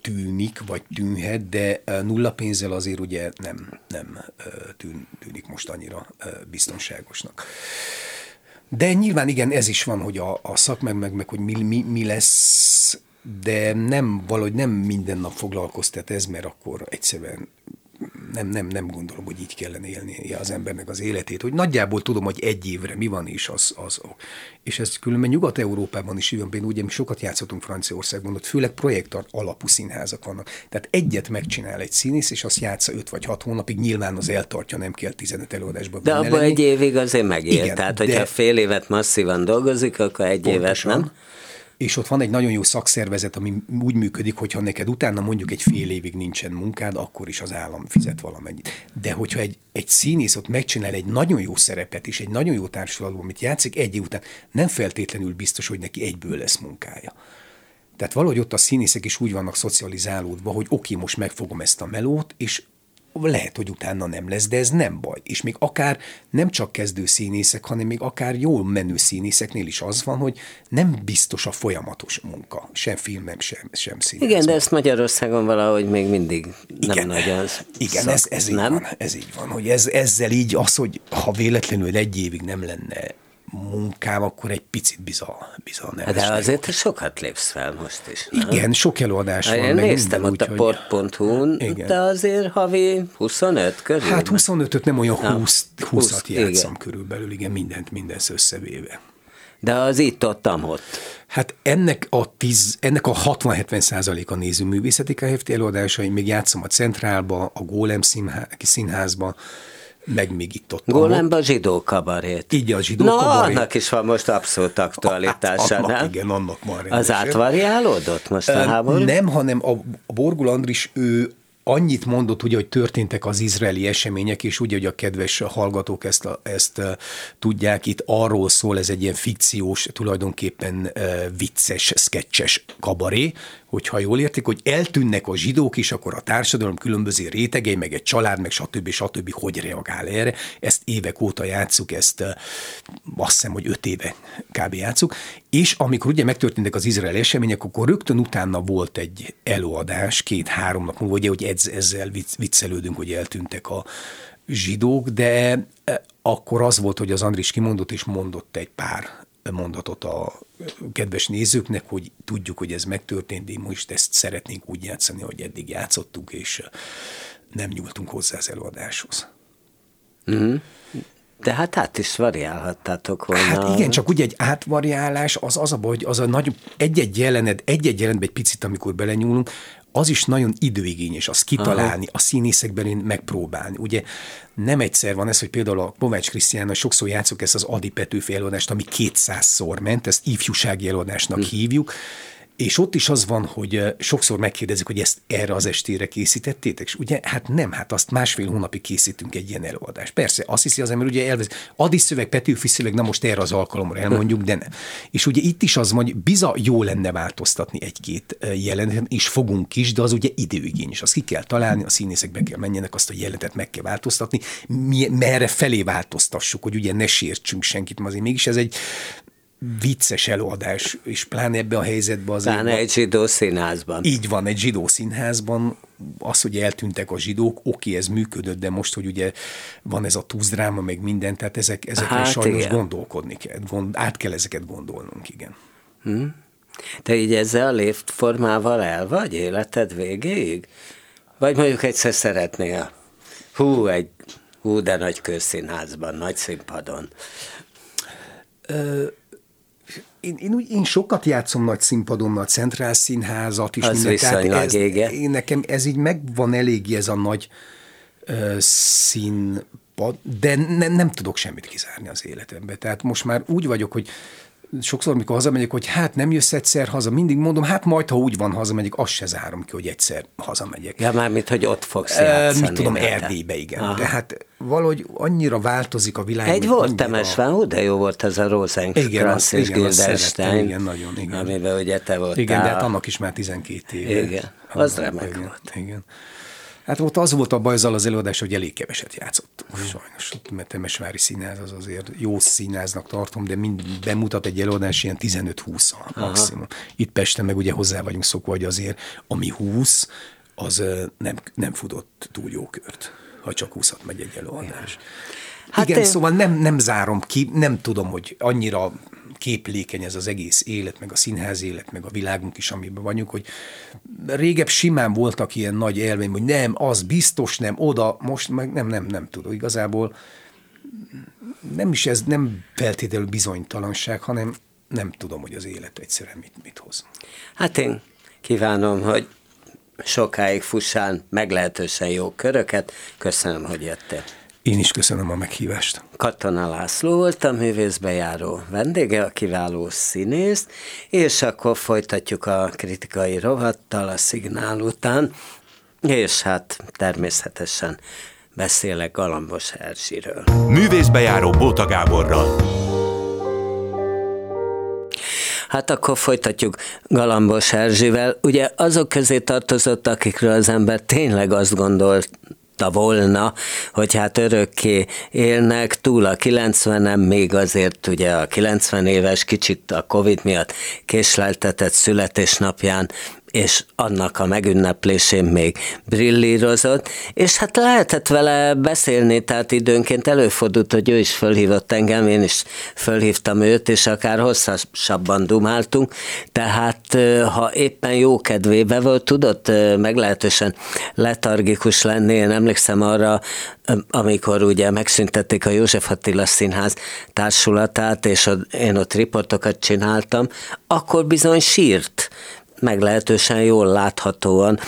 tűnik, vagy tűnhet, de nulla pénzzel azért ugye nem, nem tűn, tűnik most annyira biztonságosnak. De nyilván igen, ez is van, hogy a, a szakmeg meg, meg, hogy mi, mi, mi lesz, de nem, valahogy nem minden nap foglalkoztat ez, mert akkor egyszerűen nem, nem, nem gondolom, hogy így kellene élnie az embernek az életét, hogy nagyjából tudom, hogy egy évre mi van is, az, az és ez különben Nyugat-Európában is jön, például ugye mi sokat játszottunk Franciaországban, ott főleg projektor alapú színházak vannak. Tehát egyet megcsinál egy színész, és azt játsza 5 vagy 6 hónapig, nyilván az eltartja, nem kell 15 előadásba. De abban egy évig azért megél. Igen, Tehát, hogyha de... fél évet masszívan dolgozik, akkor egy pontosan, évet nem és ott van egy nagyon jó szakszervezet, ami úgy működik, hogyha neked utána mondjuk egy fél évig nincsen munkád, akkor is az állam fizet valamennyit. De hogyha egy, egy színész ott megcsinál egy nagyon jó szerepet és egy nagyon jó társulatban, amit játszik egy év után, nem feltétlenül biztos, hogy neki egyből lesz munkája. Tehát valahogy ott a színészek is úgy vannak szocializálódva, hogy oké, most megfogom ezt a melót, és lehet, hogy utána nem lesz, de ez nem baj. És még akár nem csak kezdő színészek, hanem még akár jól menő színészeknél is az van, hogy nem biztos a folyamatos munka, sem filmem, sem, sem színész. Igen, de ezt Magyarországon valahogy még mindig nem igen, nagy az Igen, szak, ez, ez, nem? Így van, ez így van, hogy ez, ezzel így az, hogy ha véletlenül egy évig nem lenne munkám, akkor egy picit bizal, bizal nem. De azért te sokat lépsz fel most is. Nem? Igen, sok előadás van. Én néztem ott úgy, a port.hu-n, de azért havi 25 körül. Hát 25-öt nem olyan 20, 20-at játszom igen. körülbelül, igen, mindent, mindent összevéve. De az itt ott, ott. Hát ennek a, 10, ennek a 60-70 százalék a nézőművészeti KFT előadásai, még játszom a Centrálba, a Gólem színházba, meg még itt ott. Gólembe a zsidó kabarét. Így a zsidó Na, kabarét. annak is van most abszolút aktualitása, hát, annak, nem? Igen, annak már Az átvariálódott most a háború? Nem, hanem a, a Borgul Andris, ő annyit mondott, ugye, hogy történtek az izraeli események, és ugye, hogy a kedves hallgatók ezt, a, ezt tudják, itt arról szól, ez egy ilyen fikciós, tulajdonképpen vicces, sketches kabaré, hogyha jól értik, hogy eltűnnek a zsidók is, akkor a társadalom különböző rétegei, meg egy család, meg stb. stb. hogy reagál erre. Ezt évek óta játszuk, ezt azt hiszem, hogy öt éve kb. játszuk. És amikor ugye megtörténtek az izrael események, akkor rögtön utána volt egy előadás, két-három nap múlva, ugye, hogy ezzel viccelődünk, hogy eltűntek a zsidók, de akkor az volt, hogy az Andris kimondott, és mondott egy pár mondatot a kedves nézőknek, hogy tudjuk, hogy ez megtörtént, de most ezt szeretnénk úgy játszani, hogy eddig játszottuk, és nem nyúltunk hozzá az előadáshoz. Mm-hmm. De hát át is variálhattátok volna. Hát igen, csak ugye egy átvariálás, az az a baj, hogy az a nagy, egy-egy jelenet, egy-egy jelenetben egy picit, amikor belenyúlunk, az is nagyon időigényes, az kitalálni, Aha. a színészekben megpróbálni. Ugye nem egyszer van ez, hogy például a Kovács Krisztiánnal sokszor játszok ezt az Adi Petőfi előadást, ami kétszázszor ment, ezt ifjúsági előadásnak hm. hívjuk, és ott is az van, hogy sokszor megkérdezik, hogy ezt erre az estére készítettétek, és ugye, hát nem, hát azt másfél hónapig készítünk egy ilyen előadást. Persze, azt hiszi az ember, ugye elvez, Adi szöveg, Petőfi szöveg, na most erre az alkalomra elmondjuk, de nem. És ugye itt is az van, hogy biza jó lenne változtatni egy-két jelenetet, és fogunk is, de az ugye időigényes. Azt ki kell találni, a színészek be kell menjenek, azt a jelenetet meg kell változtatni, mi, merre felé változtassuk, hogy ugye ne sértsünk senkit, mert azért mégis ez egy vicces előadás, és pláne ebbe a helyzetben az. Pláne egy zsidó színházban. Így van, egy zsidó színházban. Az, hogy eltűntek a zsidók, oké, ez működött, de most, hogy ugye van ez a túzdráma, meg minden, tehát ezek, ezekre hát sajnos igen. gondolkodni kell, gond, át kell ezeket gondolnunk, igen. Hm? Te így ezzel a létformával el vagy életed végéig? Vagy mondjuk egyszer szeretnél, hú, egy hú, de nagy közszínházban, nagy színpadon. Ö, én, én, én sokat játszom nagy színpadon, a Centrál Színházat is. Az minden, tehát ez, én, nekem ez így megvan eléggé ez a nagy ö, színpad, de ne, nem tudok semmit kizárni az életembe. Tehát most már úgy vagyok, hogy sokszor, amikor hazamegyek, hogy hát nem jössz egyszer haza, mindig mondom, hát majd, ha úgy van hazamegyek, azt se zárom ki, hogy egyszer hazamegyek. Ja, már mit, hogy ott fogsz játszani. Mit tudom, Erdélybe, igen. Aha. De hát valahogy annyira változik a világ. Egy volt Temesván, hú, de jó volt ez a Rosen igen, az, igen, Gildenstein. Igen, nagyon, igen. Amiben ugye te voltál. Igen, de hát annak is már 12 éve. Igen, az remek igen, volt. Igen. Hát ott az volt a baj azzal az előadás, hogy elég keveset játszottunk. Sajnos, mert Temesvári színház az azért jó színháznak tartom, de mind bemutat egy előadás ilyen 15-20 maximum. Itt Pesten meg ugye hozzá vagyunk szokva, hogy azért ami 20, az nem, nem futott túl jó kört, ha csak 20 megy egy előadás. Hát Igen, én... szóval nem, nem zárom ki, nem tudom, hogy annyira képlékeny ez az egész élet, meg a színház élet, meg a világunk is, amiben vagyunk, hogy régebb simán voltak ilyen nagy élmény, hogy nem, az biztos nem, oda, most meg nem, nem, nem tudom. Igazából nem is ez nem feltétlenül bizonytalanság, hanem nem tudom, hogy az élet egyszerűen mit, mit hoz. Hát én kívánom, hogy sokáig fussán meglehetősen jó köröket. Köszönöm, hogy jöttél. Én is köszönöm a meghívást. Katona László volt a művészbejáró vendége, a kiváló színész, és akkor folytatjuk a kritikai rovattal a szignál után, és hát természetesen beszélek Galambos Erzsiről. Művészbejáró Bóta Gáborral. Hát akkor folytatjuk Galambos Erzsivel. Ugye azok közé tartozott, akikről az ember tényleg azt gondolt, tudta volna, hogy hát örökké élnek, túl a 90-en, még azért ugye a 90 éves kicsit a Covid miatt késleltetett születésnapján és annak a megünneplésén még brillírozott, és hát lehetett vele beszélni, tehát időnként előfordult, hogy ő is fölhívott engem, én is fölhívtam őt, és akár hosszasabban dumáltunk, tehát ha éppen jó kedvébe volt, tudott meglehetősen letargikus lenni, én emlékszem arra, amikor ugye megszüntették a József Attila Színház társulatát, és én ott riportokat csináltam, akkor bizony sírt, meglehetősen jól láthatóan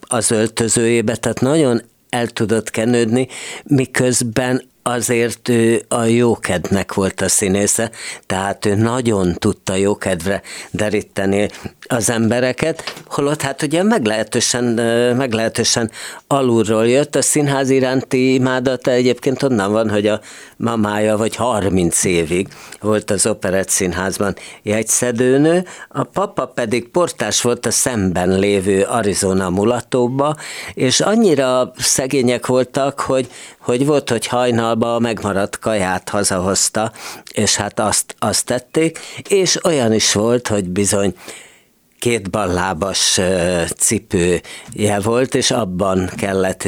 az öltözőjébe, tehát nagyon el tudott kenődni, miközben azért ő a jókednek volt a színésze, tehát ő nagyon tudta jókedvre deríteni az embereket, holott hát ugye meglehetősen, meglehetősen alulról jött, a színház iránti imádata egyébként onnan van, hogy a mamája vagy 30 évig volt az Operett Színházban jegyszedőnő, a papa pedig portás volt a szemben lévő Arizona mulatóba, és annyira szegények voltak, hogy, hogy volt, hogy hajnalba a megmaradt kaját hazahozta, és hát azt, azt tették, és olyan is volt, hogy bizony két ballábas cipője volt, és abban kellett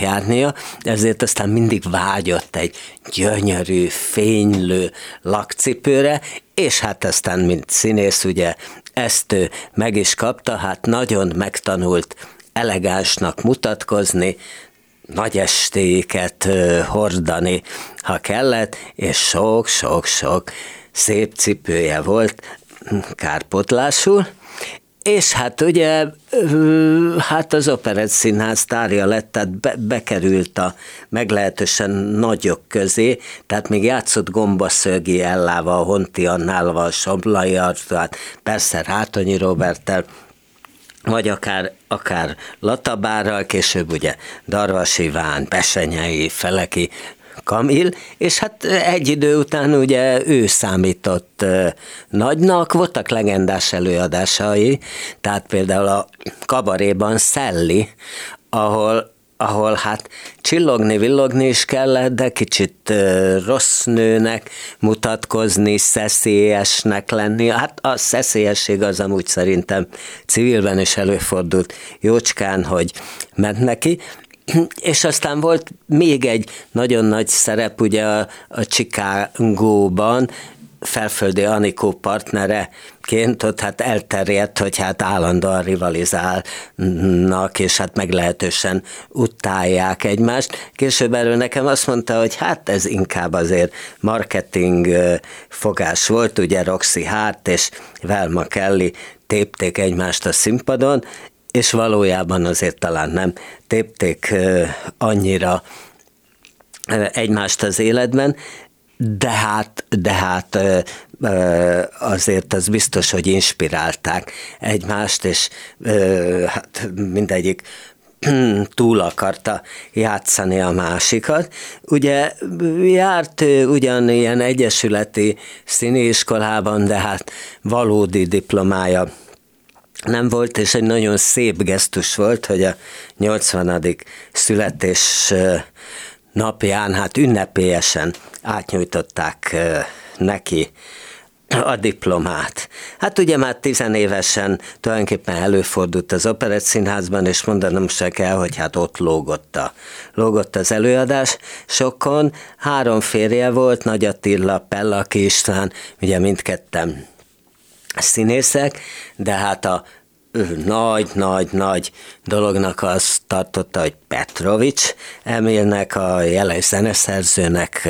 járnia, ezért aztán mindig vágyott egy gyönyörű, fénylő lakcipőre, és hát aztán, mint színész, ugye ezt ő meg is kapta, hát nagyon megtanult elegánsnak mutatkozni, nagy estéket hordani, ha kellett, és sok-sok-sok szép cipője volt, kárpotlásul, és hát ugye, hát az Operett Színház tárja lett, tehát be, bekerült a meglehetősen nagyok közé, tehát még játszott Gombaszögi Ellával, Honti Annálval, Somlai Artuát, persze Rátonyi Roberttel, vagy akár, akár Latabárral, később ugye Darvas Iván, Besenyei, Feleki, Kamil, és hát egy idő után ugye ő számított nagynak, voltak legendás előadásai, tehát például a kabaréban Szelli, ahol ahol hát csillogni, villogni is kellett, de kicsit rossz nőnek mutatkozni, szeszélyesnek lenni. Hát a szeszélyesség az amúgy szerintem civilben is előfordult jócskán, hogy ment neki, és aztán volt még egy nagyon nagy szerep ugye a, a Chicagóban, felföldi Anikó partnereként ott hát elterjedt, hogy hát állandóan rivalizálnak, és hát meglehetősen utálják egymást. Később erről nekem azt mondta, hogy hát ez inkább azért marketing fogás volt, ugye Roxy Hart és Velma Kelly tépték egymást a színpadon, és valójában azért talán nem tépték annyira egymást az életben, de hát, de hát azért az biztos, hogy inspirálták egymást, és hát mindegyik túl akarta játszani a másikat. Ugye járt ugyanilyen egyesületi színiskolában, de hát valódi diplomája nem volt, és egy nagyon szép gesztus volt, hogy a 80. születés napján, hát ünnepélyesen átnyújtották neki a diplomát. Hát ugye már tizenévesen tulajdonképpen előfordult az Operett Színházban, és mondanom se kell, hogy hát ott lógott, a, lógott az előadás. Sokon három férje volt, Nagy Attila, Pellaki István, ugye mindketten színészek, de hát a nagy-nagy-nagy dolognak azt tartotta, hogy Petrovics Emilnek, a jeles zeneszerzőnek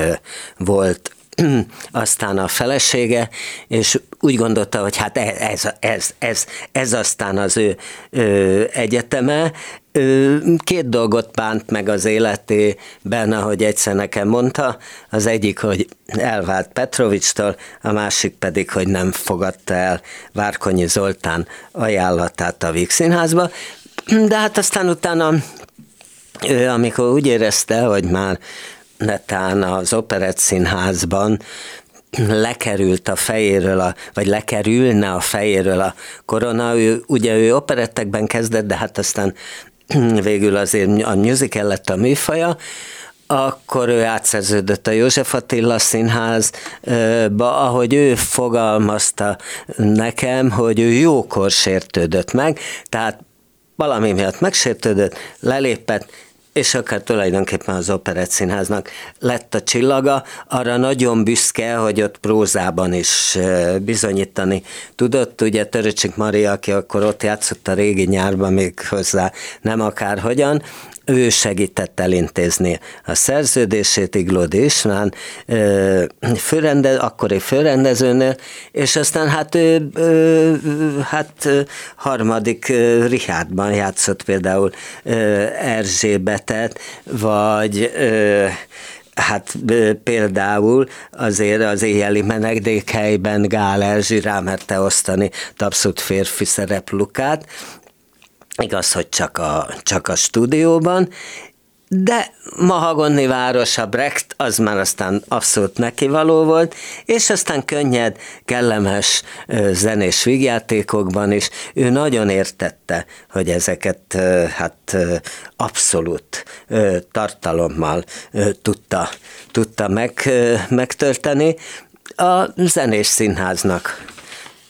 volt aztán a felesége, és úgy gondolta, hogy hát e, ez, ez, ez, ez aztán az ő, ő egyeteme. Két dolgot bánt meg az életében, ahogy egyszer nekem mondta. Az egyik, hogy elvált Petrovicstól, a másik pedig, hogy nem fogadta el Várkonyi Zoltán ajánlatát a Víg Színházba. De hát aztán utána ő, amikor úgy érezte, hogy már netán az Operett Színházban lekerült a fejéről, a, vagy lekerülne a fejéről a korona. Ő, ugye ő operettekben kezdett, de hát aztán végül azért a musical lett a műfaja, akkor ő átszerződött a József Attila színházba, ahogy ő fogalmazta nekem, hogy ő jókor sértődött meg, tehát valami miatt megsértődött, lelépett, és akár tulajdonképpen az Operett Színháznak lett a csillaga, arra nagyon büszke, hogy ott prózában is bizonyítani tudott. Ugye Töröcsik Maria, aki akkor ott játszott a régi nyárban még hozzá, nem akárhogyan, ő segített elintézni a szerződését Iglódi István, főrende, akkori főrendezőnél, és aztán hát ő, hát harmadik Richardban játszott például Erzsébetet, vagy Hát például azért az éjjeli menedékhelyben Gál Erzsi rámerte osztani abszolút férfi szereplukát, Igaz, hogy csak a, csak a stúdióban, de Mahagonni város, a Brecht, az már aztán abszolút nekivaló volt, és aztán könnyed, kellemes zenés vígjátékokban is. Ő nagyon értette, hogy ezeket hát abszolút tartalommal tudta, tudta meg, megtölteni. A zenés színháznak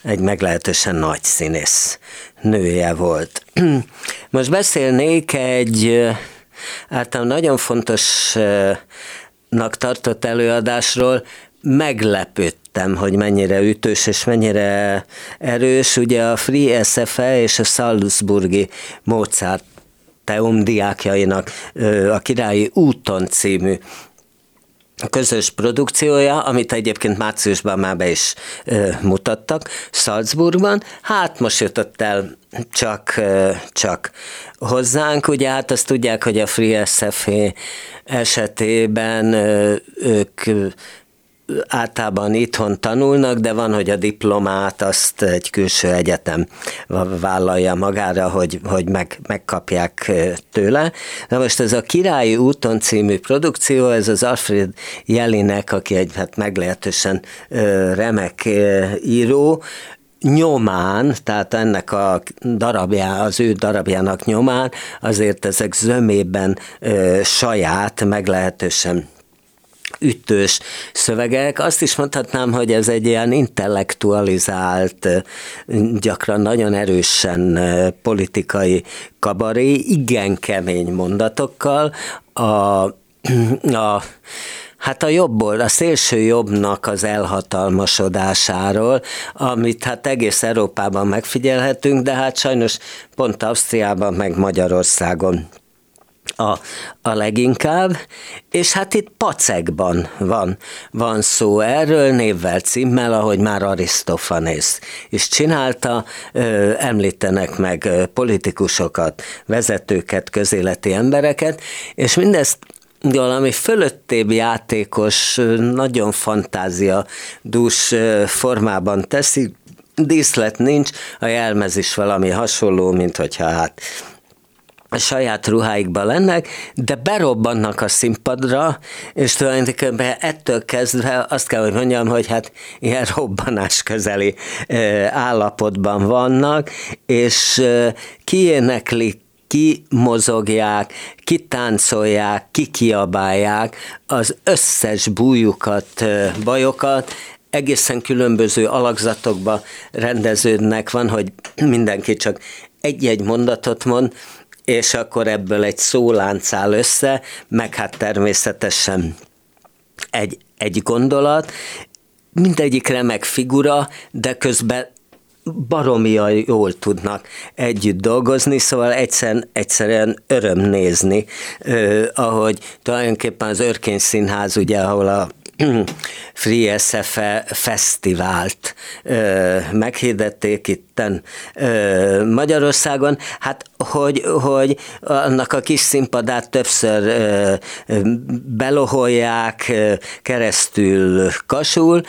egy meglehetősen nagy színész nője volt. Most beszélnék egy általán nagyon fontosnak tartott előadásról, meglepődtem, hogy mennyire ütős és mennyire erős. Ugye a Free SFE és a Salzburgi Mozart Teum diákjainak a Királyi úton című közös produkciója, amit egyébként márciusban már be is ö, mutattak Salzburgban. Hát most jutott el csak, ö, csak hozzánk, ugye hát azt tudják, hogy a Free SF esetében ö, ők általában itthon tanulnak, de van, hogy a diplomát azt egy külső egyetem vállalja magára, hogy, hogy meg, megkapják tőle. Na most ez a Királyi úton című produkció, ez az Alfred Jelinek, aki egy hát meglehetősen remek író, nyomán, tehát ennek a darabjá, az ő darabjának nyomán, azért ezek zömében ö, saját, meglehetősen ütős szövegek. Azt is mondhatnám, hogy ez egy ilyen intellektualizált, gyakran nagyon erősen politikai kabaré, igen kemény mondatokkal. A, a Hát a jobbból, a szélső jobbnak az elhatalmasodásáról, amit hát egész Európában megfigyelhetünk, de hát sajnos pont Ausztriában, meg Magyarországon a, a leginkább, és hát itt pacekban van, van szó erről, névvel, címmel, ahogy már Arisztofanész is csinálta, ö, említenek meg politikusokat, vezetőket, közéleti embereket, és mindezt valami fölöttébb játékos, nagyon fantázia dús formában teszi, díszlet nincs, a jelmez is valami hasonló, mint hogyha hát saját ruháikban lennek, de berobbannak a színpadra, és tulajdonképpen ettől kezdve azt kell, hogy mondjam, hogy hát ilyen robbanás közeli állapotban vannak, és kiéneklik kimozogják, kitáncolják, kikiabálják az összes bújukat, bajokat, egészen különböző alakzatokba rendeződnek, van, hogy mindenki csak egy-egy mondatot mond, és akkor ebből egy szólánc áll össze, meg hát természetesen egy, egy gondolat, mindegyik remek figura, de közben baromia jól tudnak együtt dolgozni, szóval egyszer, egyszerűen öröm nézni, eh, ahogy tulajdonképpen az Örkény Színház, ugye, ahol a Free SFE fesztivált ö, meghirdették itten ö, Magyarországon, hát hogy, hogy annak a kis színpadát többször ö, beloholják, ö, keresztül kasul,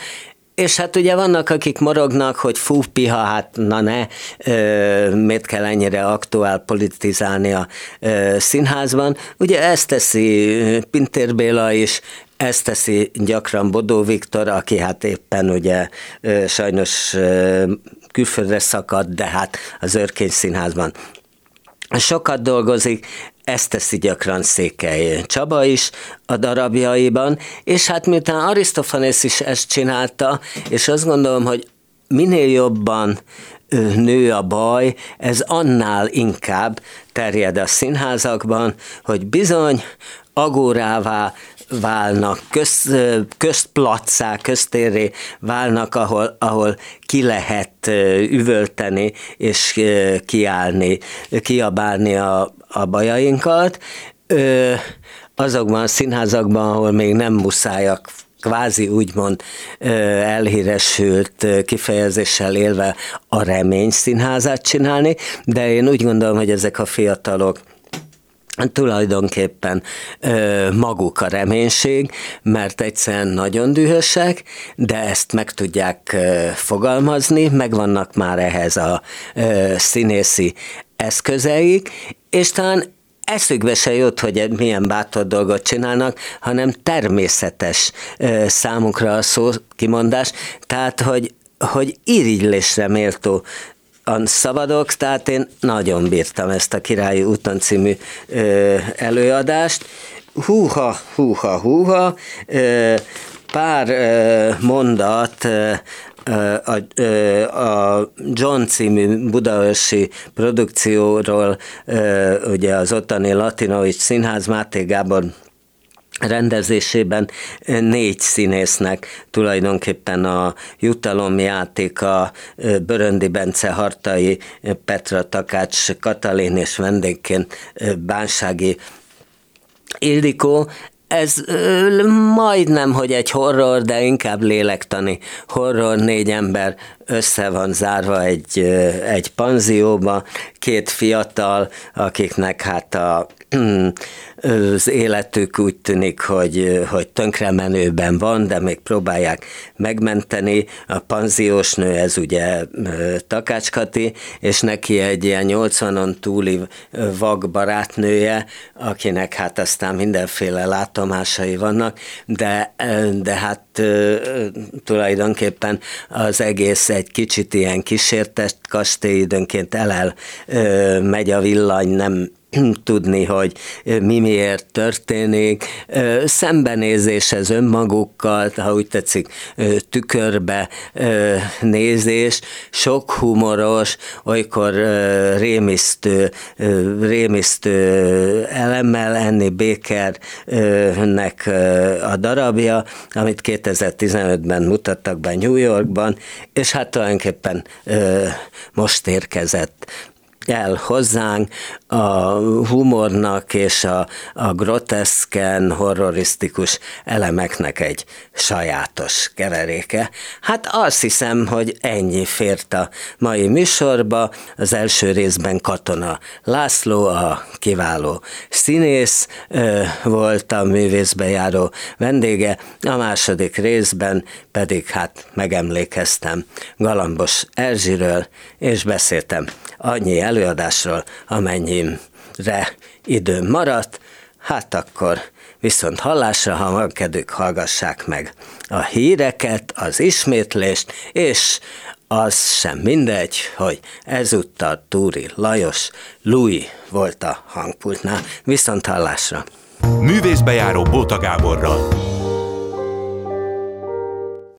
és hát ugye vannak, akik morognak, hogy fú, piha, hát na ne, ö, miért kell ennyire aktuál politizálni a ö, színházban. Ugye ezt teszi Pintér Béla is, ezt teszi gyakran Bodó Viktor, aki hát éppen ugye sajnos külföldre szakadt, de hát az Örkény Színházban sokat dolgozik, ezt teszi gyakran Székely Csaba is a darabjaiban, és hát miután Arisztofanész is ezt csinálta, és azt gondolom, hogy minél jobban nő a baj, ez annál inkább terjed a színházakban, hogy bizony agórává válnak, köz, közplacá, köztérré válnak, ahol, ahol ki lehet üvölteni és kiállni, kiabálni a, a bajainkat. Azokban a színházakban, ahol még nem muszájak kvázi úgymond elhíresült kifejezéssel élve a remény színházát csinálni, de én úgy gondolom, hogy ezek a fiatalok tulajdonképpen ö, maguk a reménység, mert egyszerűen nagyon dühösek, de ezt meg tudják ö, fogalmazni, megvannak már ehhez a ö, színészi eszközeik, és talán eszükbe se jut, hogy milyen bátor dolgot csinálnak, hanem természetes ö, számukra a szó kimondás, tehát hogy hogy irigylésre méltó szabadok, tehát én nagyon bírtam ezt a Királyi úton című ö, előadást. Húha, húha, húha, ö, pár ö, mondat a, a John című budaörsi produkcióról, ugye az ottani Latinovics Színház Máté Gábor rendezésében négy színésznek tulajdonképpen a jutalomjátéka Böröndi Bence Hartai, Petra Takács Katalin és vendégként Bánsági Ildikó, ez majdnem, hogy egy horror, de inkább lélektani horror, négy ember össze van zárva egy, egy panzióba, két fiatal, akiknek hát a az életük úgy tűnik, hogy, hogy tönkremenőben van, de még próbálják megmenteni. A panziós nő, ez ugye Takácskati, és neki egy ilyen 80-on túli vag barátnője, akinek hát aztán mindenféle látomásai vannak, de, de hát tulajdonképpen az egész egy kicsit ilyen kísértett kastély, időnként elel megy a villany, nem tudni, hogy mi miért történik, szembenézéshez önmagukkal, ha úgy tetszik, tükörbe nézés, sok humoros, olykor rémisztő, rémisztő elemmel Enni Bakernek a darabja, amit 2015-ben mutattak be New Yorkban, és hát tulajdonképpen most érkezett el hozzánk a humornak és a, a groteszken, horrorisztikus elemeknek egy sajátos keveréke. Hát azt hiszem, hogy ennyi fért a mai műsorba. Az első részben Katona László, a kiváló színész volt a művészbe járó vendége, a második részben pedig hát megemlékeztem Galambos Erzsiről, és beszéltem annyi előadásról, amennyi re időm maradt, hát akkor viszont hallásra, ha van kedvük, hallgassák meg a híreket, az ismétlést, és az sem mindegy, hogy ezúttal Túri Lajos Louis volt a hangpultnál. Viszont hallásra! Művészbejáró Bóta Gáborral